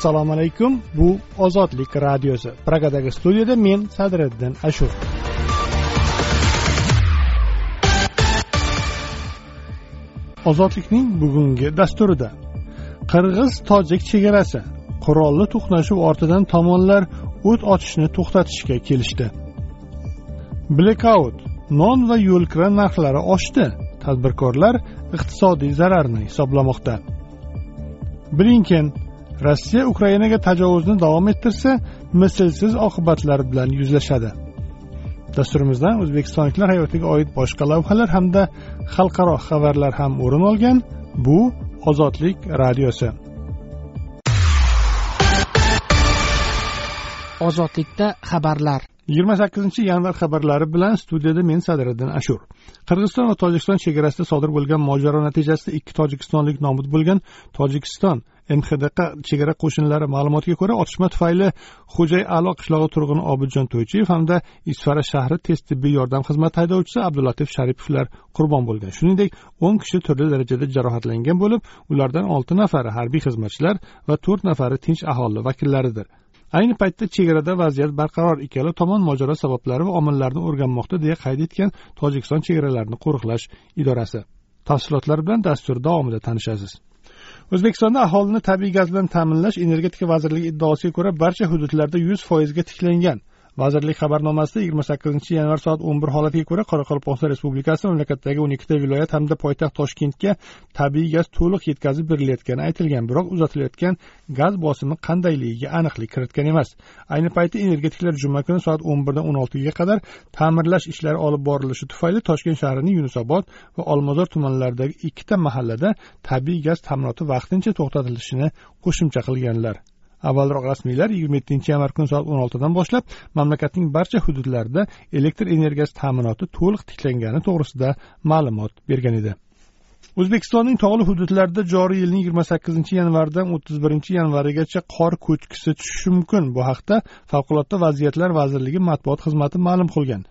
assalomu alaykum. Bu ozodlik radiosi. Pragadagi studiyada men sadriddin ashur. Ozodlikning bugungi dasturida qirg'iz tojik chegarasi qurolli to'qnashuv ortidan tomonlar o't ochishni to'xtatishga kelishdi. Blekaut non va yo'lkira narxlari oshdi. Tadbirkorlar iqtisodiy zararni hisoblamoqda. Blinken rossiya ukrainaga tajovuzni davom ettirsa mislsiz oqibatlar bilan yuzlashadi. Dasturimizdan o'zbekistonliklar hayotiga oid boshqa lavhalar hamda xalqaro xabarlar ham o'rin olgan bu ozodlik radiosi. Ozodlikda xabarlar. Yigirma sakkizinchi yanvar xabarlari bilan studiyada men sadriddin ashur. Qirg'iziston va tojikiston chegarasida sodir bo'lgan mojaro natijasida ikki tojikistonlik nobud bo'lgan tojikiston mxdq chegara qo'shinlari ma'lumotiga ko'ra otishma tufayli xo'jay alo qishlog'i turg'uni obidjon to'ychiyev hamda isfara shahri tez tibbiy yordam xizmati haydovchisi abdulatif sharipovlar qurbon bo'lgan. Shuningdek o'n kishi turli darajada jarohatlangan bo'lib ulardan olti nafari harbiy xizmatchilar va to'rt nafari tinch aholi vakillaridir. Ayni paytda chegarada vaziyat barqaror ikkala tomon mojaro sabablari va omillarini o'rganmoqda deya qayd etgan tojikiston chegaralarini qo'riqlash idorasi. Tafsilotlar bilan dastur davomida tanishasiz. O'zbekistonda aholini tabiiy gaz bilan ta'minlash energetika vazirligi iddaosiga ko'ra barcha hududlarda yuz foizga tiklangan. Vazirlik xabarnomasida yigirma sakkizinchi yanvar soat o'n bir holatiga ko'ra qoraqalpog'iston respublikasi mamlakatdagi o'n ikkita viloyat hamda poytaxt toshkentga tabiiy gaz to'liq yetkazib berilayotgani aytilgan biroq uzatilayotgan gaz bosimi qandayligiga aniqlik kiritgan emas. Ayni paytda energetiklar juma kuni soat o'n birdan o'n oltiga qadar ta'mirlash ishlari olib borilishi tufayli toshkent shahrining yunusobod va olmazor tumanlaridagi ikkita mahallada tabiiy gaz ta'minoti vaqtincha to'xtatilishini qo'shimcha qilganlar. Avvalroq rasmiylar yigirma yettinchi yanvar kuni soat o'n oltidan boshlab mamlakatning barcha hududlarida elektr energiyasi ta'minoti to'liq tiklangani to'g'risida ma'lumot bergan edi. O'zbekistonning tog'li hududlarida joriy yilning yigirma sakkizinchi yanvaridan o'ttiz birinchi yanvarigacha qor ko'chkisi tushishi mumkin. Bu haqda favqulodda vaziyatlar vazirligi matbuot xizmati ma'lum qilgan.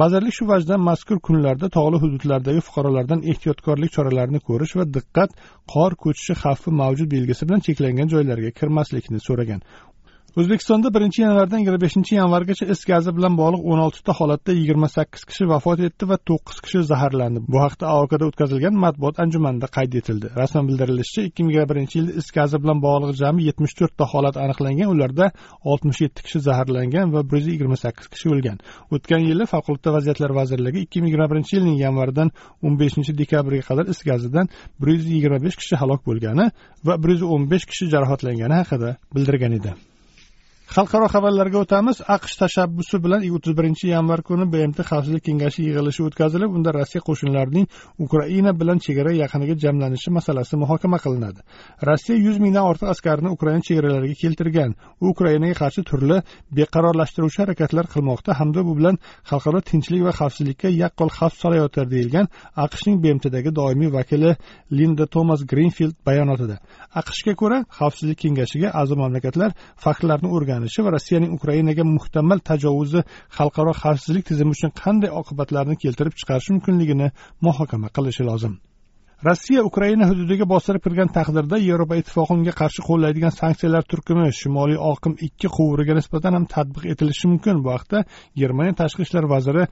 Vazirlik shu vajdan mazkur kunlarda tog'li hududlardagi fuqarolardan ehtiyotkorlik choralarini ko'rish va diqqat qor ko'chishi xavfi mavjud belgisi bilan cheklangan joylarga kirmaslikni so'ragan. O'zbekistonda birinchi yanvardan yigirma beshinchi yanvargacha is gazi bilan bog'liq o'n oltita holatda yigirma sakkiz kishi vafot etdi va to'qqiz kishi zaharlandi. Bu haqda aokada o'tkazilgan matbuot anjumanida qayd etildi. Rasman bildirilishicha ikki ming yigirma birinchi yilda is gazi bilan bog'liq jami yetmish to'rtta holat aniqlangan ularda oltmish yetti kishi zaharlangan va bir yuz yigirma sakkiz kishi o'lgan. O'tgan yili favqulodda vaziyatlar vazirligi ikki ming yigirma birinchi yilning yanvaridan o'n beshinchi dekabrga qadar is gazidan bir yuz yigirma besh kishi halok bo'lgani va bir yuz o'n besh kishi jarohatlangani haqida bildirgan edi. Xalqaro xabarlarga o'tamiz. Aqsh tashabbusi bilan o'ttiz birinchi yanvar kuni bmt xavfsizlik kengashi yig'ilishi o'tkazilib unda rossiya qo'shinlarining ukraina bilan chegara yaqiniga jamlanishi masalasi muhokama qilinadi. Rossiya yuz mingdan ortiq askarini ukraina chegaralariga keltirgan. U ukrainaga qarshi turli beqarorlashtiruvchi harakatlar qilmoqda. Hamda bu bilan xalqaro tinchlik va xavfsizlikka yaqqol xavf solayotir deyilgan aqshning bmtdagi doimiy vakili linda tomas grinfild bayonotida. Aqshga ko'ra xavfsizlik kengashiga a'zo mamlakatlar faktlarni o'rganib boshlanishi va rossiyaning ukrainaga muhtamal tajovuzi xalqaro xavfsizlik tizimi uchun qanday oqibatlarni keltirib chiqarishi mumkinligini muhokama qilishi lozim. Rossiya ukraina hududiga bostirib kirgan taqdirda yevropa ittifoqi unga qarshi qo'llaydigan sanksiyalar turkumi shimoliy oqim ikki quvuriga nisbatan ham tatbiq etilishi mumkin. Bu haqda germaniya tashqi ishlar vaziri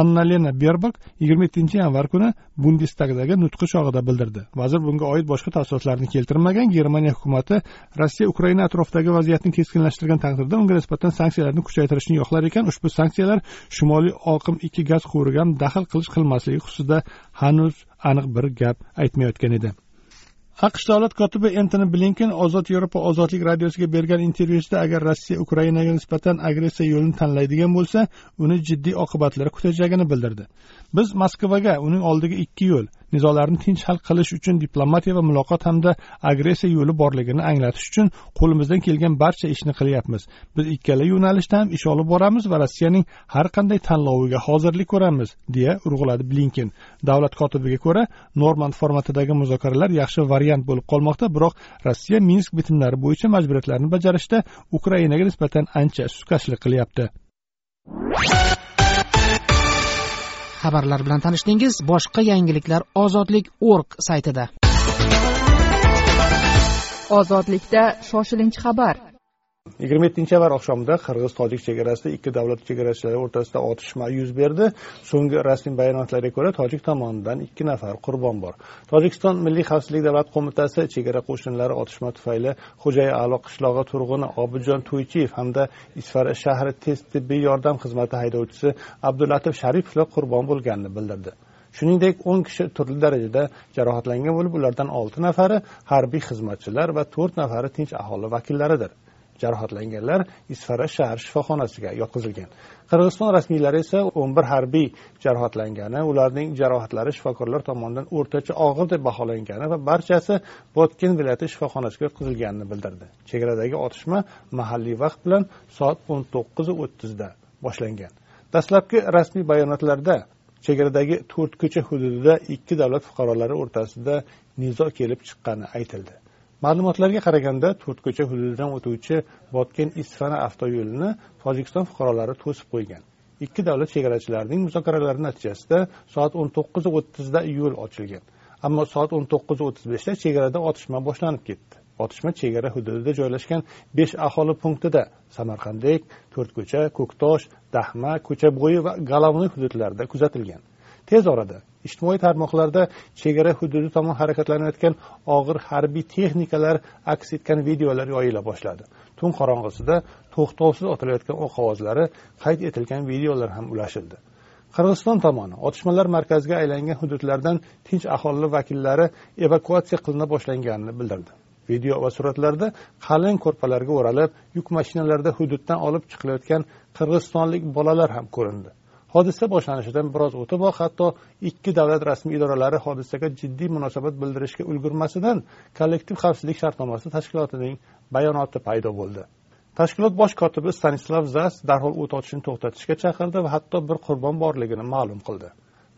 anna lena berbak yigirma yettinchi yanvar kuni bundestagdagi nutqi chog'ida bildirdi. Vazir bunga oid boshqa tafsilotlarni keltirmagan germaniya hukumati rossiya ukraina atrofidagi vaziyatni keskinlashtirgan taqdirda unga nisbatan sanksiyalarni kuchaytirishni yoqlar ekan. Ushbu sanksiyalar shimoliy oqim ikki gaz quvuriga ham daxl qilish qilmasligi xususida hanuz aniq bir gap aytmayotgan edi. Aqsh davlat kotibi entoni blinken ozod yevropa ozodlik radiosiga bergan intervyusida agar rossiya ukrainaga nisbatan agressiya yo'lini tanlaydigan bo'lsa uni jiddiy oqibatlar kutajagini bildirdi. Biz moskvaga uning oldiga ikki yo'l nizolarni tinch hal qilish uchun diplomatiya va muloqot hamda agressiya yo'li borligini anglatish uchun qo'limizdan kelgan barcha ishni qilyapmiz. Biz ikkala yo'nalishda ham ish olib boramiz va rossiyaning har qanday tanloviga hozirlik ko'ramiz deya urg'uladi blinken. Davlat kotibiga ko'ra normand formatidagi muzokaralar yaxshi variant bo'lib qolmoqda biroq rossiya minsk bitimlari bo'yicha majburiyatlarni bajarishda ukrainaga nisbatan ancha sustkashlik qilyapti. Xabarlar bilan tanishdingiz. Boshqa yangiliklar ozodlik org saytida. Ozodlikda shoshilinch xabar. Yigirma yettinchi yanvar oqshomida qirg'iz tojik chegarasida ikki davlat chegarachilari o'rtasida otishma yuz berdi. So'nggi rasmiy bayonotlarga ko'ra tojik tomonidan ikki nafar qurbon bor. Tojikiston milliy xavfsizlik davlat qo'mitasi chegara qo'shinlari otishma tufayli xo'jay alo qishlog'i turg'uni obidjon to'ychiyev hamda isfara shahri tez tibbiy yordam xizmati haydovchisi abdulatif sharipovlar qurbon bo'lganini bildirdi. Shuningdek o'n kishi turli darajada jarohatlangan bo'lib ulardan olti nafari harbiy xizmatchilar va to'rt nafari tinch aholi vakillaridir. Jarohatlanganlar isfara shahar shifoxonasiga yotqizilgan. Qirg'iziston rasmiylari esa o'n bir harbiy jarohatlangani ularning jarohatlari shifokorlar tomonidan o'rtacha og'ir deb baholangani va barchasi botken viloyati shifoxonasiga yotqizilganini bildirdi. Chegaradagi otishma mahalliy vaqt bilan soat o'n to'qqiz o'ttizda boshlangan. Dastlabki rasmiy bayonotlarda chegaradagi to'rt ko'cha hududida ikki davlat fuqarolari o'rtasida nizo kelib chiqqani aytildi. Ma'lumotlarga qaraganda to'rtko'cha hududidan o'tuvchi botken isfana avtoyo'lini tojikiston fuqarolari to'sib qo'ygan. Ikki davlat chegarachilarining muzokaralari natijasida soat o'n to'qqiz o'ttizda yo'l ochilgan. Ammo soat o'n to'qqiz o'ttiz beshda chegarada otishma boshlanib ketdi. Otishma chegara hududida joylashgan besh aholi punktida samarqanddek to'rtko'cha ko'ktosh dahma ko'chabo'yi va galovnoy hududlarida kuzatilgan. Tez orada ijtimoiy tarmoqlarda chegara hududi tomon harakatlanayotgan og'ir harbiy texnikalar aks etgan videolar yoyila boshladi. Tun qorong'isida to'xtovsiz otilayotgan o'q ovozlari qayd etilgan videolar ham ulashildi. Qirg'iziston tomoni otishmalar markaziga aylangan hududlardan tinch aholi vakillari evakuatsiya qilina boshlanganini bildirdi. Video va suratlarda qalin ko'rpalarga o'ralib yuk mashinalarida hududdan olib chiqilayotgan qirg'izistonlik bolalar ham ko'rindi. Hodisa boshlanishidan biroz o'tiboq hatto ikki davlat rasmiy idoralari hodisaga jiddiy munosabat bildirishga ulgurmasidan kollektiv xavfsizlik shartnomasi tashkilotining bayonoti paydo bo'ldi. Tashkilot bosh kotibi stanislav zas darhol o't ochishni to'xtatishga chaqirdi va hatto bir qurbon borligini ma'lum qildi.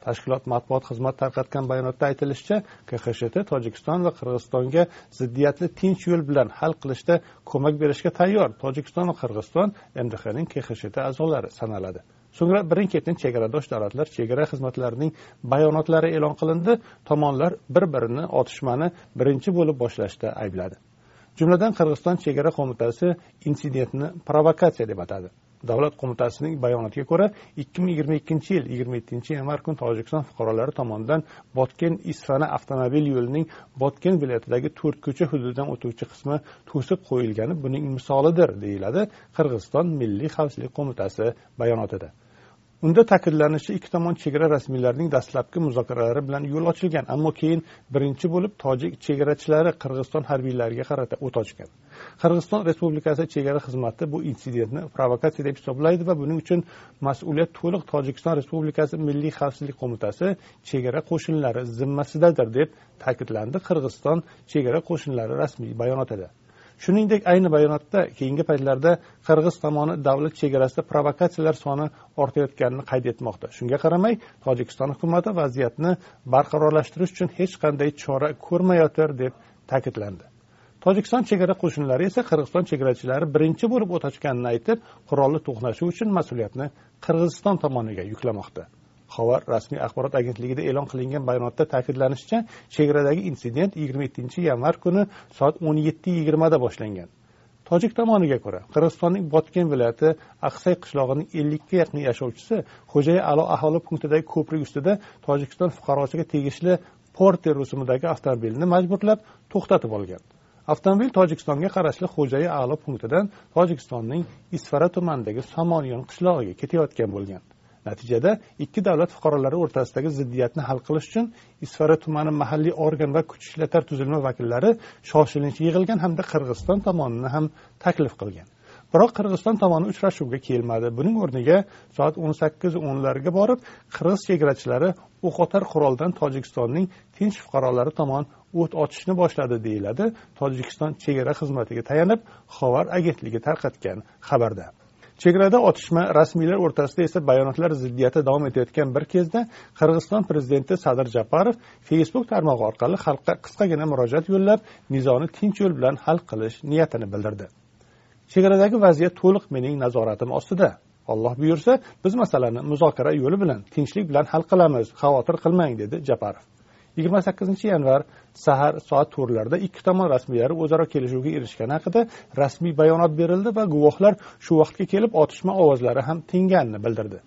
Tashkilot matbuot xizmati tarqatgan bayonotda aytilishicha kxsht tojikiston va qirg'izistonga ziddiyatni tinch yo'l bilan hal qilishda ko'mak berishga tayyor. Tojikiston va qirg'iziston mdhning kxsht a'zolari sanaladi. So'ngra birin ketin chegaradosh davlatlar chegara xizmatlarining bayonotlari e'lon qilindi. Tomonlar bir birini otishmani birinchi bo'lib boshlashda aybladi. Jumladan qirg'iziston chegara qo'mitasi insidentni provokatsiya deb atadi. Davlat qo'mitasining bayonotiga ko'ra ikki ming yigirma ikkinchi yil yigirma yettinchi yanvar kuni tojikiston fuqarolari tomonidan botken isfana avtomobil yo'lining botken viloyatidagi to'rt ko'cha hududidan o'tuvchi qismi to'sib qo'yilgani buning misolidir deyiladi qirg'iziston milliy xavfsizlik qo'mitasi bayonotida. Unda ta'kidlanishicha ikki tomon chegara rasmiylarining dastlabki muzokaralari bilan yo'l ochilgan ammo keyin birinchi bo'lib tojik chegarachilari qirg'iziston harbiylariga qarata o't ochgan. Qirg'iziston respublikasi chegara xizmati bu insidentni provokatsiya deb hisoblaydi va buning uchun mas'uliyat to'liq tojikiston respublikasi milliy xavfsizlik qo'mitasi chegara qo'shinlari zimmasidadir deb ta'kidlandi qirg'iziston chegara qo'shinlari rasmiy bayonotida. Shuningdek ayni bayonotda keyingi paytlarda qirg'iz tomoni davlat chegarasida provokatsiyalar soni ortayotganini qayd etmoqda. Shunga qaramay tojikiston hukumati vaziyatni barqarorlashtirish uchun hech qanday chora ko'rmayotir deb ta'kidlandi. Tojikiston chegara qo'shinlari esa qirg'iziston chegarachilari birinchi bo'lib o't ochganini aytib qurolli to'qnashuv uchun mas'uliyatni qirg'iziston tomoniga yuklamoqda. Xabar rasmiy axborot agentligida e'lon qilingan bayonotda ta'kidlanishicha chegaradagi insident yigirma yettinchi yanvar kuni soat o'n yetti yigirmada boshlangan. Tojik tomoniga ko'ra qirg'izistonning botken viloyati aqsay qishlog'ining ellikka yaqin yashovchisi xo'jayi alo aholi punktidagi ko'prik ustida tojikiston fuqarosiga tegishli porter rusumidagi avtomobilni majburlab to'xtatib olgan. Avtomobil tojikistonga qarashli xo'jayi alo punktidan tojikistonning isfara tumanidagi somonyon qishlog'iga ketayotgan bo'lgan. Natijada ikki davlat fuqarolari o'rtasidagi ziddiyatni hal qilish uchun isfara tumani mahalliy organ va kuch ishlatar tuzilma vakillari shoshilinch yig'ilgan hamda qirg'iziston tomonini ham taklif qilgan. Biroq qirg'iziston tomoni uchrashuvga kelmadi. Buning o'rniga soat o'n sakkiz o'nlarga borib qirg'iz chegarachilari o'qotar quroldan tojikistonning tinch fuqarolari tomon o't ochishni boshladi deyiladi tojikiston chegara xizmatiga tayanib xovar agentligi tarqatgan xabarda. Chegarada otishma rasmiylar o'rtasida esa bayonotlar ziddiyati davom etayotgan bir kezda qirg'iziston prezidenti sadir japarov facebook tarmog'i orqali xalqqa qisqagina murojaat yo'llab nizoni tinch yo'l bilan hal qilish niyatini bildirdi. Chegaradagi vaziyat to'liq mening nazoratim ostida. Alloh buyursa biz masalani muzokara yo'li bilan tinchlik bilan hal qilamiz xavotir qilmang dedi japarov. Yigirma sakkizinchi yanvar sahar soat to'rtlarda ikki tomon rasmiylari o'zaro kelishuvga erishgani haqida rasmiy bayonot berildi va guvohlar shu vaqtga kelib otishma ovozlari ham tinganini bildirdi.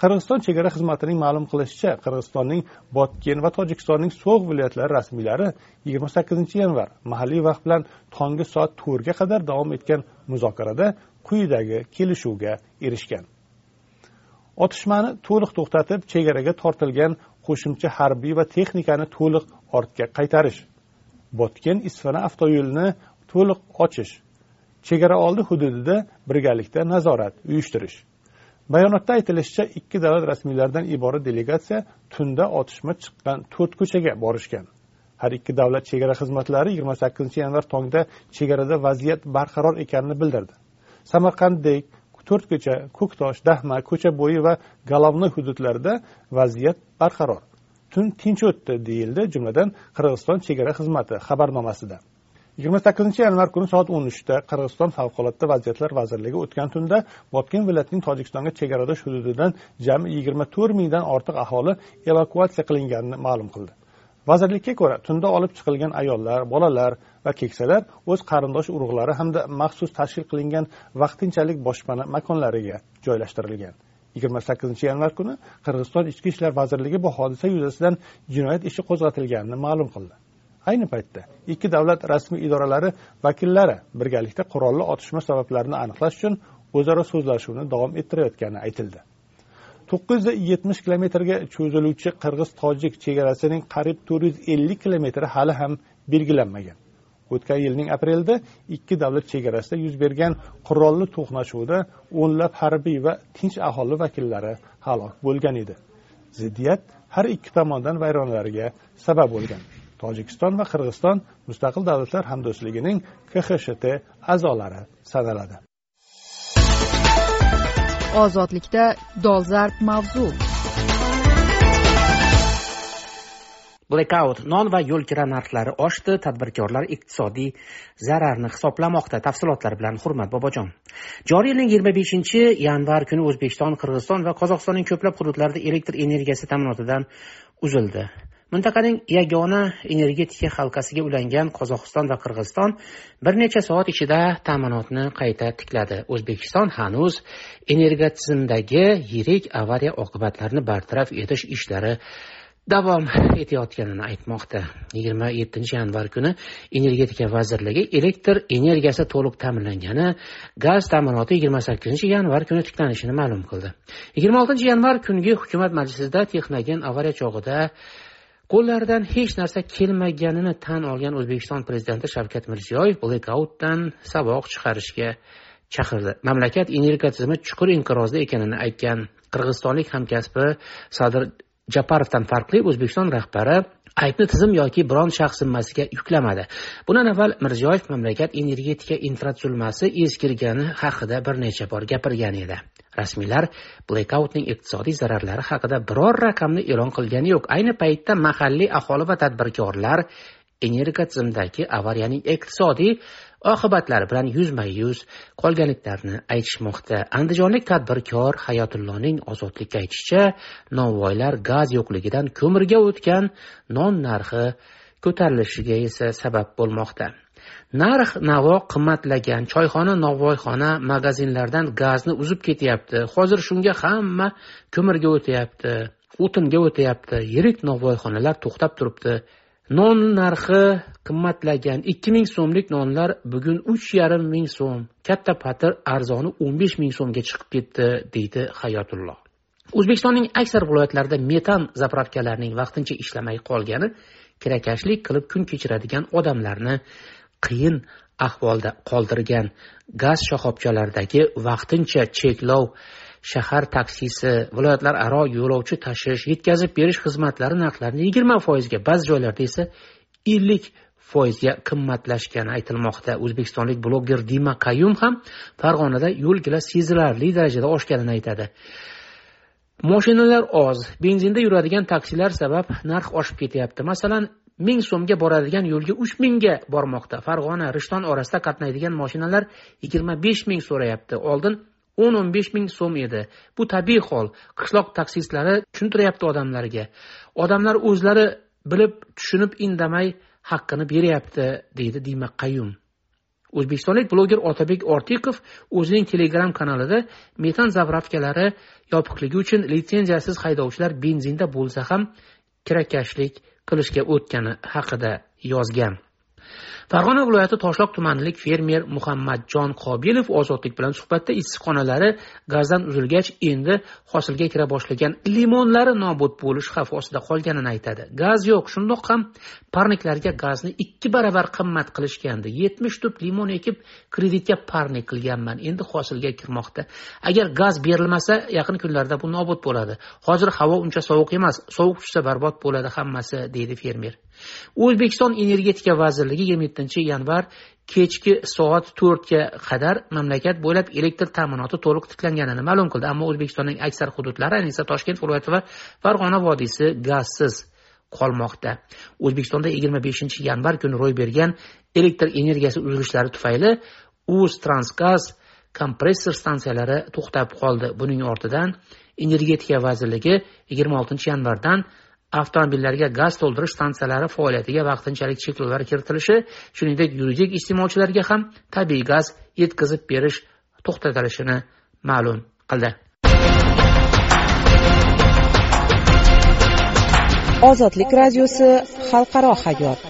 Qirg'iziston chegara xizmatining ma'lum qilishicha qirg'izistonning botken va tojikistonning so'g' viloyatlari rasmiylari yigirma sakkizinchi yanvar mahalliy vaqt bilan tonggi soat to'rtga qadar davom etgan muzokarada quyidagi kelishuvga erishgan. Otishmani to'liq to'xtatib chegaraga tortilgan qo'shimcha harbiy va texnikani to'liq ortga qaytarish. Botken isfana avtoyo'lini to'liq ochish. Chegara oldi hududida birgalikda nazorat uyushtirish. Bayonotda aytilishicha ikki davlat rasmiylaridan iborat delegatsiya tunda otishma chiqqan to'rt ko'chaga borishgan. Har ikki davlat chegara xizmatlari yigirma sakkizinchi yanvar tongda chegarada vaziyat barqaror ekanini bildirdi. Samarqanddek to'rtko'cha ko'ktosh dahma ko'cha bo'yi va golovnoy hududlarida vaziyat barqaror. Tun tinch o'tdi deyildi jumladan qirg'iziston chegara xizmati xabarnomasida. Yigirma sakkizinchi yanvar kuni soat o'n uchda qirg'iziston favqulodda vaziyatlar vazirligi o'tgan tunda botken viloyatining tojikistonga chegaradosh hududidan jami yigirma to'rt mingdan ortiq aholi evakuatsiya qilinganini ma'lum qildi. Vazirlikka ko'ra tunda olib chiqilgan ayollar bolalar va keksalar o'z qarindosh urug'lari hamda maxsus tashkil qilingan vaqtinchalik boshpana makonlariga joylashtirilgan. Yigirma sakkizinchi yanvar kuni qirg'iziston ichki ishlar vazirligi bu hodisa yuzasidan jinoyat ishi qo'zg'atilganini ma'lum qildi. Ayni paytda ikki davlat rasmiy idoralari vakillari birgalikda qurolli otishma sabablarini aniqlash uchun o'zaro so'zlashuvni davom ettirayotgani aytildi. to'qqiz yuz yetmish kilometrga cho'ziluvchi qirg'iz tojik chegarasining qariyb to'rt yuz ellik kilometri hali ham belgilanmagan. O'tgan yilning aprelida ikki davlat chegarasida yuz bergan qurolli to'qnashuvda o'nlab harbiy va tinch aholi vakillari halok bo'lgan edi. Ziddiyat har ikki tomondan vayronalarga sabab bo'lgan. Tojikiston va qirg'iziston mustaqil davlatlar hamdo'stligining kxsht a'zolari sanaladi. Ozodlikda dolzarb mavzu. Blackout non va yo'l kira narxlari oshdi tadbirkorlar iqtisodiy zararni hisoblamoqda tafsilotlar bilan. Hurmat bobojon. Joriy yilning yigirma beshinchi yanvar kuni o'zbekiston qirg'iziston va qozog'istonning ko'plab hududlarida elektr energiyasi ta'minotidan uzildi. Mintaqaning yagona energetika halqasiga ulangan qozog'iston va qirg'iziston bir necha soat ichida ta'minotni qayta tikladi. O'zbekiston hanuz energotizimdagi yirik avariya oqibatlarini bartaraf etish ishlari davom etayotganini aytmoqda. Yigirma yettinchi yanvar kuni energetika vazirligi elektr energiyasi to'liq ta'minlangani gaz ta'minoti yigirma sakkizinchi yanvar kuni tiklanishini ma'lum qildi. Yigirma oltinchi yanvar kungi hukumat majlisida texnogen avariya chog'ida qo'llaridan hech narsa kelmaganini tan olgan o'zbekiston prezidenti shavkat mirziyoyev blekautdan saboq chiqarishga chaqirdi. Mamlakat energiya tizimi chuqur inqirozda ekanini aytgan qirg'izistonlik hamkasbi sadir japarovdan farqli o'zbekiston rahbari aybni tizim yoki biron shaxs zimmasiga yuklamadi. Bundan avval mirziyoyev mamlakat energetika infratuzilmasi eskirgani haqida bir necha bor gapirgan edi. Rasmiylar blekautning iqtisodiy zararlari haqida biror raqamni e'lon qilgani yo'q. Ayni paytda mahalliy aholi va tadbirkorlar energo tizimidagi avariyaning iqtisodiy oqibatlari bilan yuzma yuz qolganliklarini aytishmoqda. Andijonlik tadbirkor hayotulloning ozodlikka aytishicha novvoylar gaz yo'qligidan ko'mirga o'tgan non narxi ko'tarilishiga esa sabab bo'lmoqda. Narx navo qimmatlagan. Choyxona novvoyxona magazinlardan gazni uzib ketyapti. Hozir shunga hamma ko'mirga o'tyapti o'tinga o'tyapti. Yirik novvoyxonalar to'xtab turibdi. Non narxi qimmatlagan ikki ming so'mlik nonlar bugun uch yarim ming so'm katta patir arzoni o'n besh ming so'mga chiqib ketdi deydi hayotulloh o'zbekistonning aksar viloyatlarida metan zapravkalarining vaqtincha ishlamay qolgani kirakashlik qilib kun kechiradigan odamlarni qiyin ahvolda qoldirgan. Gaz shoxobchalaridagi vaqtincha cheklov shahar taksisi viloyatlararo yo'lovchi tashish yetkazib berish xizmatlari narxlarini yigirma foizga ba'zi joylarda esa ellik foizga qimmatlashgani aytilmoqda. O'zbekistonlik bloger dima qayum ham farg'onada yo'lkira sezilarli darajada oshganini aytadi. Moshinalar oz benzinda yuradigan taksilar sabab narx oshib ketyapti. Masalan ming so'mga boradigan yo'lga uch mingga bormoqda. Farg'ona rishton orasida qatnaydigan moshinalar yigirma besh ming so'rayapti. Oldin o'n o'n besh ming so'm edi. Bu tabiiy hol. Qishloq taksistlari tushuntiryapti odamlarga. Odamlar o'zlari bilib tushunib indamay haqqini beryapti deydi dima qayyum. O'zbekistonlik bloger otabek ortiqov o'zining telegram kanalida metan zapravkalari yopiqligi uchun litsenziyasiz haydovchilar benzinda bo'lsa ham kirakashlik qilishga o'tgani haqida yozgan. Farg'ona viloyati toshloq tumanlik fermer muhammadjon qobilov ozodlik bilan suhbatda issiqxonalari gazdan uzilgach endi hosilga kira boshlagan limonlari nobud bo'lish xavfi ostida qolganini aytadi. Gaz yo'q shundoq ham parniklarga gazni ikki baravar qimmat qilishgandi. Yetmish tup limon ekib kreditga parnik qilganman. Endi hosilga kirmoqda. Agar gaz berilmasa yaqin kunlarda bu nobud bo'ladi. Hozir havo uncha sovuq emas sovuq tushsa barbod bo'ladi hammasi deydi fermer. O'zbekiston energetika vazirligi yigirma yettinchi yanvar kechki soat to'rtga qadar mamlakat bo'ylab elektr ta'minoti to'liq tiklanganini ma'lum qildi. Ammo o'zbekistonning aksar hududlari ayniqsa toshkent viloyati va farg'ona vodiysi gazsiz qolmoqda. O'zbekistonda yigirma beshinchi yanvar kuni ro'y bergan elektr energiyasi uzilishlari tufayli uztransgaz kompressor stansiyalari to'xtab qoldi. Buning ortidan energetika vazirligi yigirma oltinchi yanvardan avtomobillarga gaz to'ldirish stansiyalari faoliyatiga vaqtinchalik cheklovlar kiritilishi shuningdek yuridik iste'molchilarga ham tabiiy gaz yetkazib berish to'xtatilishini ma'lum qildi. Ozodlik radiosi xalqaro hayot.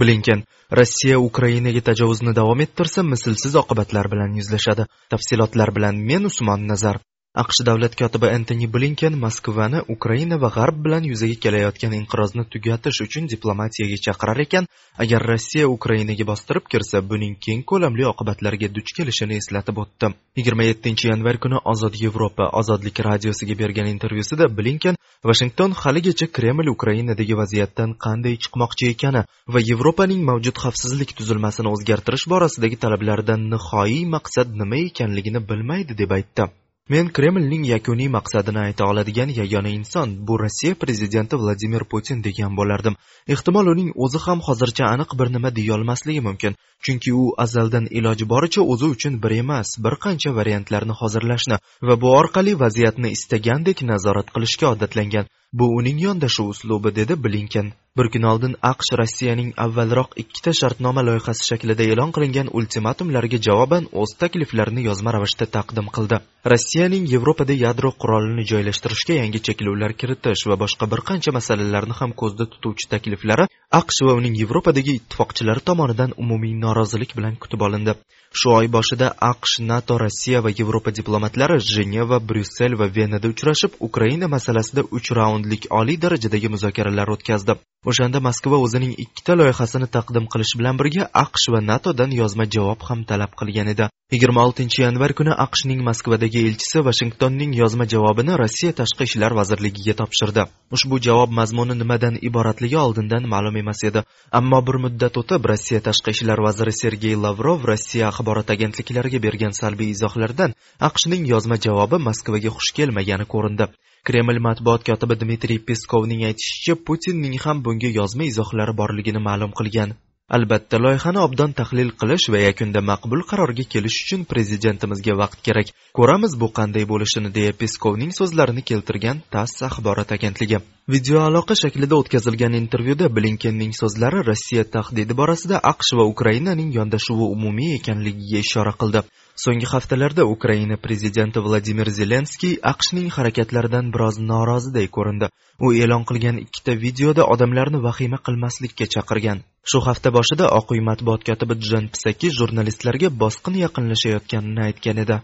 Blinken rossiya ukrainaga tajovuzni davom ettirsa mislsiz oqibatlar bilan yuzlashadi. Tafsilotlar bilan men usmon nazar aqsh davlat kotibi entoni blinken moskvani ukraina va g'arb bilan yuzaga kelayotgan inqirozni tugatish uchun diplomatiyaga chaqirar ekan. Agar rossiya ukrainaga bostirib kirsa buning keng ko'lamli oqibatlariga duch kelishini eslatib o'tdi. yigirma yettinchi yanvar kuni ozod yevropa ozodlik radiosiga bergan intervyusida blinken vashington haligacha kreml ukrainadagi vaziyatdan qanday chiqmoqchi ekani va yevropaning mavjud xavfsizlik tuzilmasini o'zgartirish borasidagi talablaridan nihoyiy maqsad nima ekanligini bilmaydi deb aytdi. Men kremlning yakuniy maqsadini ayta oladigan yagona inson bu rossiya prezidenti vladimir putin degan bo'lardim. Ehtimol uning o'zi ham hozircha aniq bir nima deyolmasligi mumkin chunki u azaldan iloji boricha o'zi uchun bir emas bir qancha variantlarni hozirlashni va bu orqali vaziyatni istagandek nazorat qilishga odatlangan. Bu uning yondashuv uslubi dedi blinken. Bir kun oldin aqsh rossiyaning avvalroq ikkita shartnoma loyihasi shaklida e'lon qilingan ultimatumlarga javoban o'z takliflarini yozma ravishda taqdim qildi. Rossiyaning yevropada yadro qurolini joylashtirishga yangi cheklovlar kiritish va boshqa bir qancha masalalarni ham ko'zda tutuvchi takliflari aqsh va uning yevropadagi ittifoqchilari tomonidan umumiy norozilik bilan kutib olindi. Shu oy boshida aqsh nato rossiya va yevropa diplomatlari jeneva bryussel va venada uchrashib ukraina masalasida uch raundlik oliy darajadagi muzokaralar o'tkazdi. O'shanda moskva o'zining ikkita loyihasini taqdim qilish bilan birga aqsh va natodan yozma javob ham talab qilgan edi. Yigirma oltinchi yanvar kuni aqshning moskvadagi elchisi vashingtonning yozma javobini rossiya tashqi ishlar vazirligiga topshirdi. Ushbu javob mazmuni nimadan iboratligi oldindan ma'lum emas edi. Ammo bir muddat o'tib rossiya tashqi ishlar vaziri sergey lavrov rossiya axborot agentliklariga bergan salbiy izohlardan aqshning yozma javobi moskvaga xush kelmagani ko'rindi. Kreml matbuot kotibi dmitriy peskovning aytishicha putinning ham bunga yozma izohlari borligini ma'lum qilgan. Albatta loyihani obdon tahlil qilish va yakunda maqbul qarorga kelish uchun prezidentimizga vaqt kerak. Ko'ramiz bu qanday bo'lishini deya peskovning so'zlarini keltirgan tass axborot agentligi. Video aloqa shaklida o'tkazilgan intervyuda blinkenning so'zlari rossiya tahdidi borasida aqsh va ukrainaning yondashuvi umumiy ekanligiga ishora qildi. So'nggi haftalarda ukraina prezidenti vladimir zelenskiy aqshning harakatlaridan biroz noroziday ko'rindi. U e'lon qilgan ikkita videoda odamlarni vahima qilmaslikka chaqirgan. Shu hafta boshida oq uy matbuot kotibi jon psaki jurnalistlarga bosqin yaqinlashayotganini aytgan edi.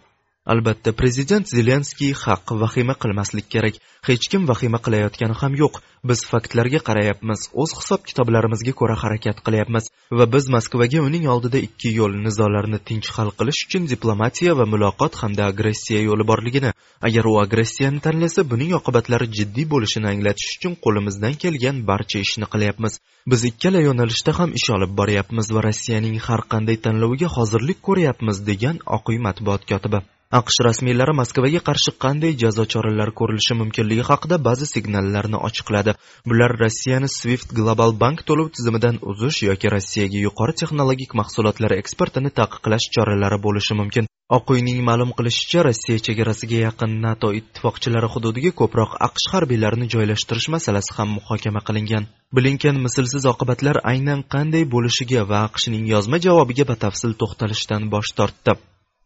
Albatta prezident zelenskiy haq vahima qilmaslik kerak. Hech kim vahima qilayotgani ham yo'q. Biz faktlarga qarayapmiz o'z hisob kitoblarimizga ko'ra harakat qilyapmiz va biz moskvaga uning oldida ikki yo'l nizolarni tinch hal qilish uchun diplomatiya va muloqot hamda agressiya yo'li borligini agar u agressiyani tanlasa buning oqibatlari jiddiy bo'lishini anglatish uchun qo'limizdan kelgan barcha ishni qilyapmiz. Biz ikkala yo'nalishda ham ish olib boryapmiz va rossiyaning har qanday tanloviga hozirlik ko'ryapmiz degan oq uy matbuot kotibi. Aqsh rasmiylari moskvaga qarshi qanday jazo choralari ko'rilishi mumkinligi haqida ba'zi signallarni ochiqladi. Bular rossiyani swift global bank to'lov tizimidan uzish yoki rossiyaga yuqori texnologik mahsulotlar eksportini taqiqlash choralari bo'lishi mumkin. Oq uyning ma'lum qilishicha rossiya chegarasiga yaqin nato ittifoqchilari hududiga ko'proq aqsh harbiylarini joylashtirish masalasi ham muhokama qilingan. Blinken mislsiz oqibatlar aynan qanday bo'lishiga va aqshning yozma javobiga batafsil to'xtalishdan bosh tortdi.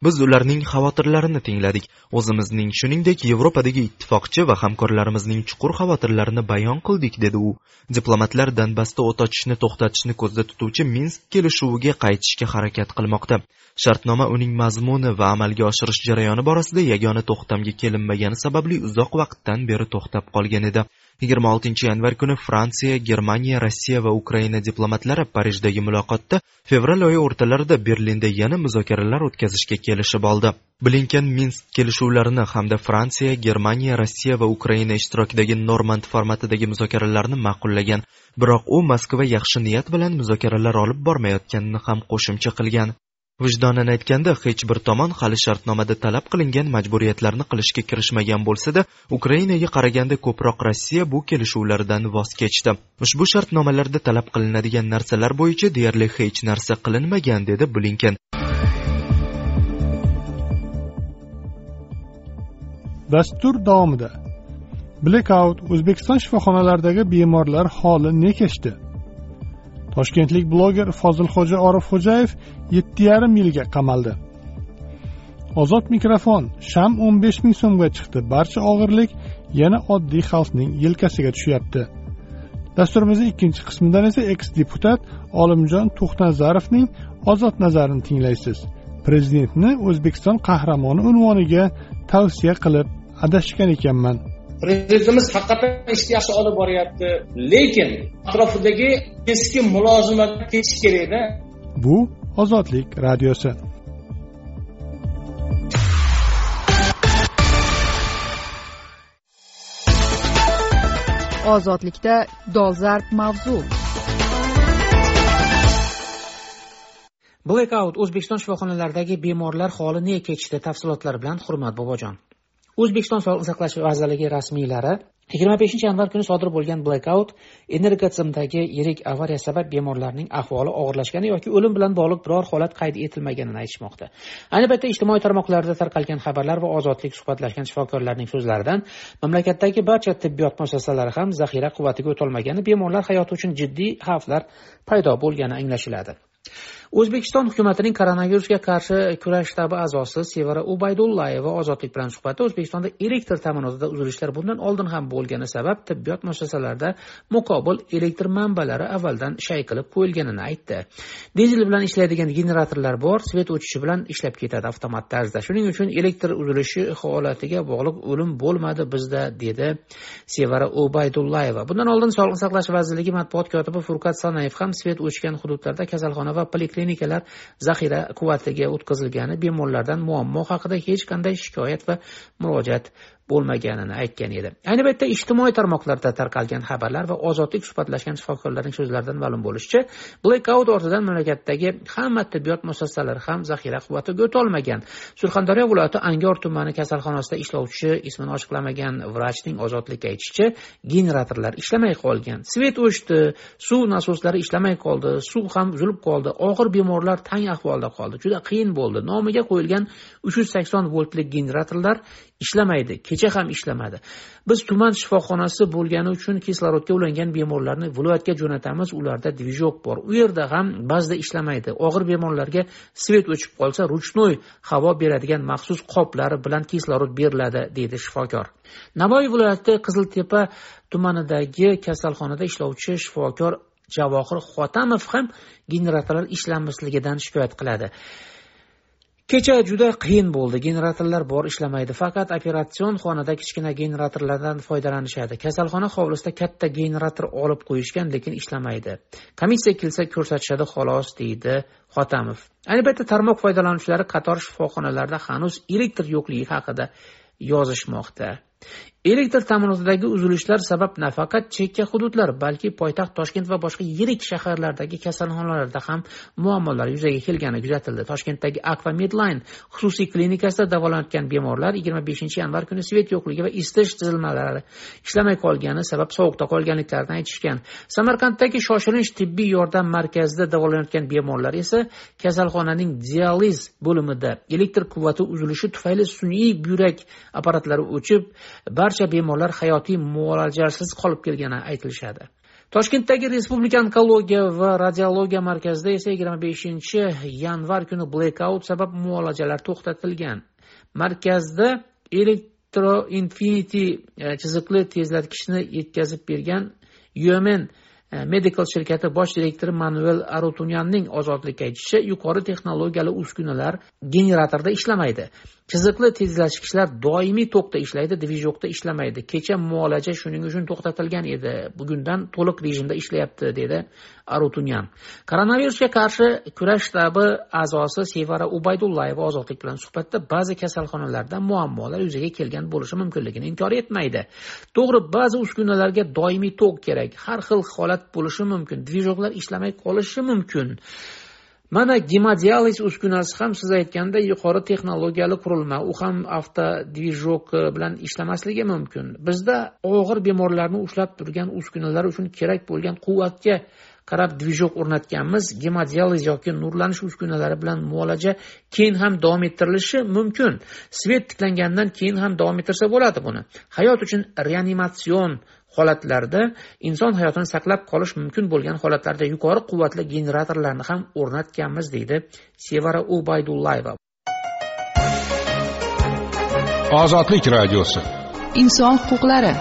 Biz ularning xavotirlarini tingladik. O'zimizning shuningdek yevropadagi ittifoqchi va hamkorlarimizning chuqur xavotirlarini bayon qildik dedi u. Diplomatlar donbassda o't ochishni to'xtatishni ko'zda tutuvchi minsk kelishuviga qaytishga harakat qilmoqda. Shartnoma uning mazmuni va amalga oshirish jarayoni borasida yagona to'xtamga kelinmagani sababli uzoq vaqtdan beri to'xtab qolgan edi. Yigirma oltinchi yanvar kuni fransiya germaniya rossiya va ukraina diplomatlari parijdagi muloqotda fevral oyi o'rtalarida berlinda yana muzokaralar o'tkazishga kelishib oldi. Blinken minsk kelishuvlarini hamda fransiya germaniya rossiya va ukraina ishtirokidagi normand formatidagi muzokaralarni ma'qullagan. Biroq u moskva yaxshi niyat bilan muzokaralar olib bormayotganini ham qo'shimcha qilgan. Vijdonan aytganda hech bir tomon hali shartnomada talab qilingan majburiyatlarni qilishga kirishmagan bo'lsada ukrainaga qaraganda ko'proq rossiya bu kelishuvlardan voz kechdi. Ushbu shartnomalarda talab qilinadigan narsalar bo'yicha deyarli hech narsa qilinmagan dedi blinken. Dastur davomida Blackout o'zbekiston shifoxonalaridagi bemorlar holi ne kechdi? Toshkentlik bloger fozilxo'ja orifxo'jayev yetti yarim yilga qamaldi. Ozod mikrofon sham o'n besh ming so'mga chiqdi. Barcha og'irlik yana oddiy xalqning yelkasiga tushyapti. Dasturimizning ikkinchi qismidan esa eks deputat olimjon to'xtazarovning ozod nazarini tinglaysiz. Prezidentni o'zbekiston qahramoni unvoniga tavsiya qilib adashgan ekanman. Prezidentimiz haqiqatdan ishni yaxshi olib boryapti lekin atrofidagi keskin mulozimatga ketish kerakda bu ozodlik radiosi. Ozodlikda dolzarb mavzu. Blackout o'zbekiston shifoxonalaridagi bemorlar holi ne kechdi? Tafsilotlar bilan hurmat bobojon o'zbekiston sog'liqni saqlash vazirligi rasmiylari yigirma beshinchi yanvar kuni sodir bo'lgan blackout energotizimdagi yirik avariya sabab bemorlarning ahvoli og'irlashgani yoki o'lim bilan bog'liq biror holat qayd etilmaganini aytishmoqda. Ayni paytda ijtimoiy tarmoqlarda tarqalgan xabarlar va ozodlik suhbatlashgan shifokorlarning so'zlaridan mamlakatdagi barcha tibbiyot muassasalari ham zaxira quvvatiga o'tolmagani bemorlar hayoti uchun jiddiy xavflar paydo bo'lgani anglashiladi. O'zbekiston hukumatining koronavirusga qarshi kurash shtabi a'zosi sevara ubaydullayeva ozodlik bilan suhbatda o'zbekistonda elektr ta'minotida uzilishlar bundan oldin ham bo'lgani sabab tibbiyot muassasalarida muqobil elektr manbalari avvaldan shay qilib qo'yilganini aytdi. Dizel bilan ishlaydigan generatorlar bor svet o'chishi bilan ishlab ketadi avtomat tarzda. Shuning uchun elektr uzilishi holatiga bog'liq o'lim bo'lmadi bizda dedi sevara ubaydullayeva bundan oldin sog'liqni saqlash vazirligi matbuot kotibi furqat sanayev ham svet o'chgan hududlarda kasalxona va poliklinikalar zaxira quvvatiga o'tkazilgani bemorlardan muammo haqida hech qanday shikoyat va murojaat bo'lmaganini aytgan edi. Ayni paytda ijtimoiy tarmoqlarda tarqalgan xabarlar va ozodlik suhbatlashgan shifokorlarning so'zlaridan ma'lum bo'lishicha blekaut ortidan mamlakatdagi hamma tibbiyot muassasalari ham zaxira quvvatiga o'tolmagan. Surxondaryo viloyati angor tumani kasalxonasida ishlovchi ismini ochiqlamagan vrachning ozodlikka aytishicha generatorlar ishlamay qolgan. Svet o'chdi suv nasoslari ishlamay qoldi suv ham uzilib qoldi og'ir bemorlar tang ahvolda qoldi. Juda qiyin bo'ldi. Nomiga qo'yilgan uch yuz sakson voltlik generatorlar ishlamaydi kecha ham ishlamadi. Biz tuman shifoxonasi bo'lgani uchun kislorodga ulangan bemorlarni viloyatga jo'natamiz. Ularda движок bor. U yerda ham ba'zida ishlamaydi. Og'ir bemorlarga svet o'chib qolsa ruchnoy havo beradigan maxsus qoplari bilan kislorod beriladi deydi shifokor. Navoiy viloyati qiziltepa tumanidagi kasalxonada ishlovchi shifokor javohir xotamov ham generatorlar ishlamasligidan shikoyat qiladi. Kecha juda qiyin bo'ldi. Generatorlar bor ishlamaydi. Faqat operatsion xonada kichkina generatorlardan foydalanishadi. Kasalxona hovlisida katta generator olib qo'yishgan lekin ishlamaydi. Komissiya kelsa ko'rsatishadi xolos deydi xotamov. Albatta tarmoq foydalanuvchilari qator shifoxonalarda hanuz elektr yo'qligi haqida yozishmoqda. Elektr ta'minotidagi uzilishlar sabab nafaqat chekka hududlar balki poytaxt toshkent va boshqa yirik shaharlardagi kasalxonalarda ham muammolar yuzaga kelgani kuzatildi. Toshkentdagi aqua medline xususiy klinikasida davolanayotgan bemorlar yigirma beshinchi yanvar kuni svet yo'qligi va isitish tizilmalari ishlamay qolgani sabab sovuqda qolganliklarini aytishgan. Samarqanddagi shoshilinch tibbiy yordam markazida davolanayotgan bemorlar esa kasalxonaning dializ bo'limida elektr quvvati uzilishi tufayli sun'iy buyrak apparatlari o'chib barcha bemorlar hayotiy muolajasiz qolib kelgani aytilishadi. Toshkentdagi respublika onkologiya va radiologiya markazida esa yigirma beshinchi yanvar kuni blekaut sabab muolajalar to'xtatilgan. Markazda elektro infinity e, chiziqli tezlatkichni yetkazib bergan umen E, medical shirkati bosh direktori manuel arutunyanning ozodlikka aytishicha yuqori texnologiyali uskunalar generatorda ishlamaydi. Chiziqli tezlashgichlar doimiy tokda ishlaydi dvijokda ishlamaydi. Kecha muolaja shuning uchun to'xtatilgan edi. Bugundan to'liq rejimda ishlayapti dedi arutunyan. Koronavirusga qarshi kurash shtabi a'zosi sevara ubaydullayeva ozodlik bilan suhbatda ba'zi kasalxonalarda muammolar yuzaga kelgan bo'lishi mumkinligini inkor etmaydi. To'g'ri ba'zi uskunalarga doimiy tok kerak. Har xil holat bo'lishi mumkin. Dvijoklar ishlamay qolishi mumkin. Mana gemodializ uskunasi ham siz aytganda yuqori texnologiyali qurilma. U ham avtodvijok e, bilan ishlamasligi mumkin. Bizda og'ir bemorlarni ushlab turgan uskunalar uchun kerak bo'lgan quvvatga qarab dvijok o'rnatganmiz. Gemodializ yoki nurlanish uskunalari bilan muolaja keyin ham davom ettirilishi mumkin. Svet tiklangandan keyin ham davom ettirsa bo'ladi buni. Hayot uchun reanimatsion holatlarda inson hayotini saqlab qolish mumkin bo'lgan holatlarda yuqori quvvatli generatorlarni ham o'rnatganmiz deydi sevara ubaydullayeva ozodlik radiosi. Inson huquqlari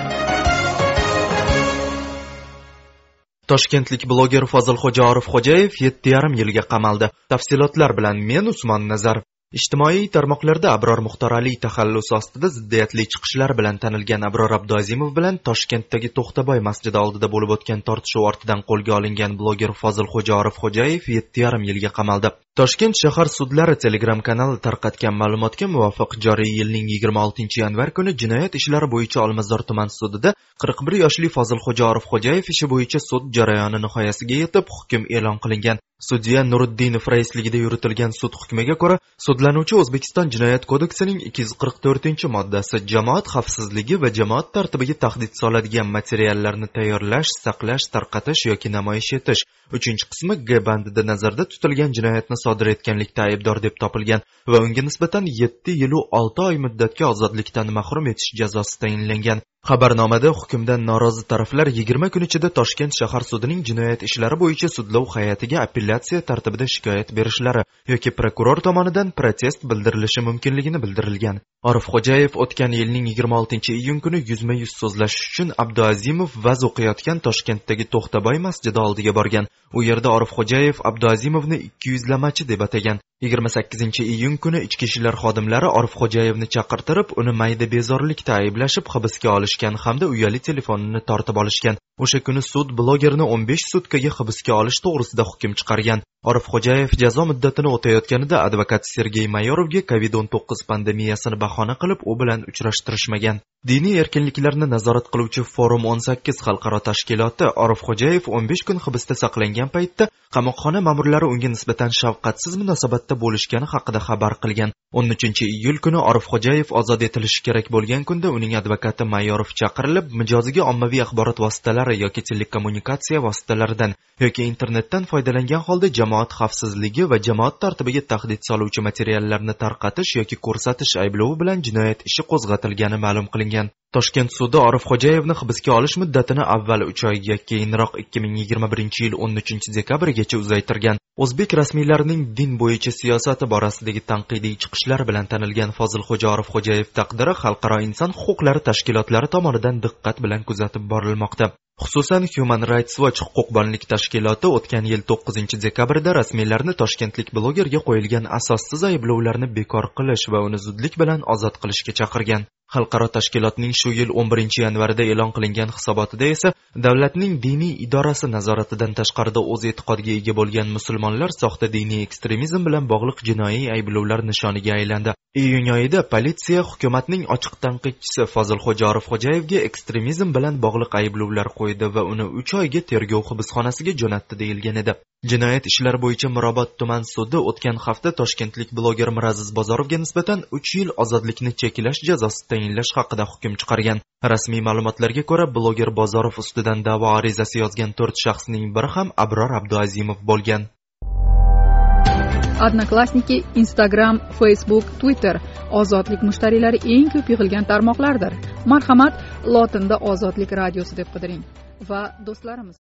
toshkentlik bloger fozilxo'ja orifxo'jayev yetti yarim yilga qamaldi. Tafsilotlar bilan men usmon nazarov ijtimoiy tarmoqlarda abror muxtoraliy taxallusi ostida ziddiyatli chiqishlar bilan tanilgan abror abduazimov bilan toshkentdagi to'xtaboy masjidi oldida bo'lib o'tgan tortishuv ortidan qo'lga olingan bloger fozilxo'ja orifxo'jayev yetti yarim yilga qamaldi. Toshkent shahar sudlari telegram kanali tarqatgan ma'lumotga muvofiq joriy yilning yigirma oltinchi yanvar kuni jinoyat ishlari bo'yicha olmazor tuman sudida qirq bir yoshli fozilxo'ja orifxo'jayev ishi bo'yicha sud jarayoni nihoyasiga yetib hukm e'lon qilingan. Sudya nuriddinov raisligida yuritilgan sud hukmiga ko'ra sudlanuvchi o'zbekiston jinoyat kodeksining ikki yuz qirq to'rtinchi moddasi jamoat xavfsizligi va jamoat tartibiga tahdid soladigan materiallarni tayyorlash saqlash tarqatish yoki namoyish etish. Uchinchi qismi g bandida nazarda tutilgan jinoyatni sodir etganlikda aybdor deb topilgan va unga nisbatan yetti yilu olti oy muddatga ozodlikdan mahrum etish jazosi tayinlangan. Xabarnomada hukmdan norozi taraflar yigirma kun ichida toshkent shahar sudining jinoyat ishlari bo'yicha sudlov hay'atiga apellyatsiya tartibida shikoyat berishlari yoki prokuror tomonidan protest bildirilishi mumkinligini bildirilgan. Orifxo'jayev o'tgan yilning yigirma oltinchi iyun kuni yuzma yuz so'zlashish uchun abduazimov vaz o'qiyotgan toshkentdagi to'xtaboy masjidi oldiga borgan. U yerda orifxo'jayev abduazimovni ikki yuzlamachi deb atagan. Yigirma sakkizinchi iyun kuni ichki ishlar xodimlari orifxo'jayevni chaqirtirib uni mayda bezorilikda ayblashib hibsga olishgan hamda uyali telefonini tortib olishgan. O'sha kuni sud blogerni o'n besh sutkaga hibsga olish to'g'risida hukm chiqargan. Orifxo'jayev jazo muddatini o'tayotganida advokat sergey mayorovga covid o'n to'qqiz pandemiyasini bahona qilib u bilan uchrashtirishmagan. Diniy erkinliklarni nazorat qiluvchi forum o'n sakkiz xalqaro tashkiloti orifxo'jayev o'n besh kun hibsda saqlangan paytda qamoqxona ma'murlari unga nisbatan shafqatsiz munosabatda bo'lishgani haqida xabar qilgan. O'n uchinchi iyul kuni orifxo'jayev ozod etilishi kerak bo'lgan kunda uning advokati mayorov chaqirilib mijoziga ommaviy axborot vositalari yoki telekommunikatsiya vositalaridan yoki internetdan foydalangan holda jamoat xavfsizligi va jamoat tartibiga tahdid soluvchi materiallarni tarqatish yoki ko'rsatish ayblovi bilan jinoyat ishi qo'zg'atilgani ma'lum qilingan. Toshkent sudi orifxo'jayevni hibsga olish muddatini avval uch oyga keyinroq ikki ming yigirma birinchi yil o'n uchinchi dekabrgacha uzaytirgan. O'zbek rasmiylarining din bo'yicha siyosati borasidagi tanqidiy chiqishlar bilan tanilgan fozilxo'ja orifxo'jayev taqdiri xalqaro inson huquqlari tashkilotlari tomonidan diqqat bilan kuzatib borilmoqda. Xususan human rights watch huquqbonlik tashkiloti o'tgan yil to'qqizinchi dekabrda rasmiylarni toshkentlik blogerga qo'yilgan asossiz ayblovlarni bekor qilish va uni zudlik bilan ozod qilishga chaqirgan. Xalqaro tashkilotning shu yil 11 yanvarida e'lon qilingan hisobotida esa davlatning diniy idorasi nazoratidan tashqarida o'z e'tiqodiga ega bo'lgan musulmonlar soxta diniy ekstremizm bilan bog'liq jinoiy ayblovlar nishoniga aylandi. Iyun oyida politsiya hukumatning ochiq tanqidchisi fozilxo'ja orifxo'jayevga ekstremizm bilan bog'liq ayblovlar qo'ydi va uni uch oyga tergov hibsxonasiga jo'natdi deyilgan edi. Jinoyat ishlari bo'yicha mirobod tuman sudi o'tgan hafta toshkentlik bloger miraziz bozorovga nisbatan uch yil ozodlikni cheklash jazosi tayinlash haqida hukm chiqargan. Rasmiy ma'lumotlarga ko'ra bloger bozorov ustidan da'vo arizasi yozgan to'rt shaxsning biri ham abror abduazimov bo'lgan. Odnoklassniki instagram facebook twitter. Ozodlik mushtariylari eng ko'p yig'ilgan tarmoqlardir. Marhamat lotinda ozodlik radiosi deb qidiring. Va do'stlarimiz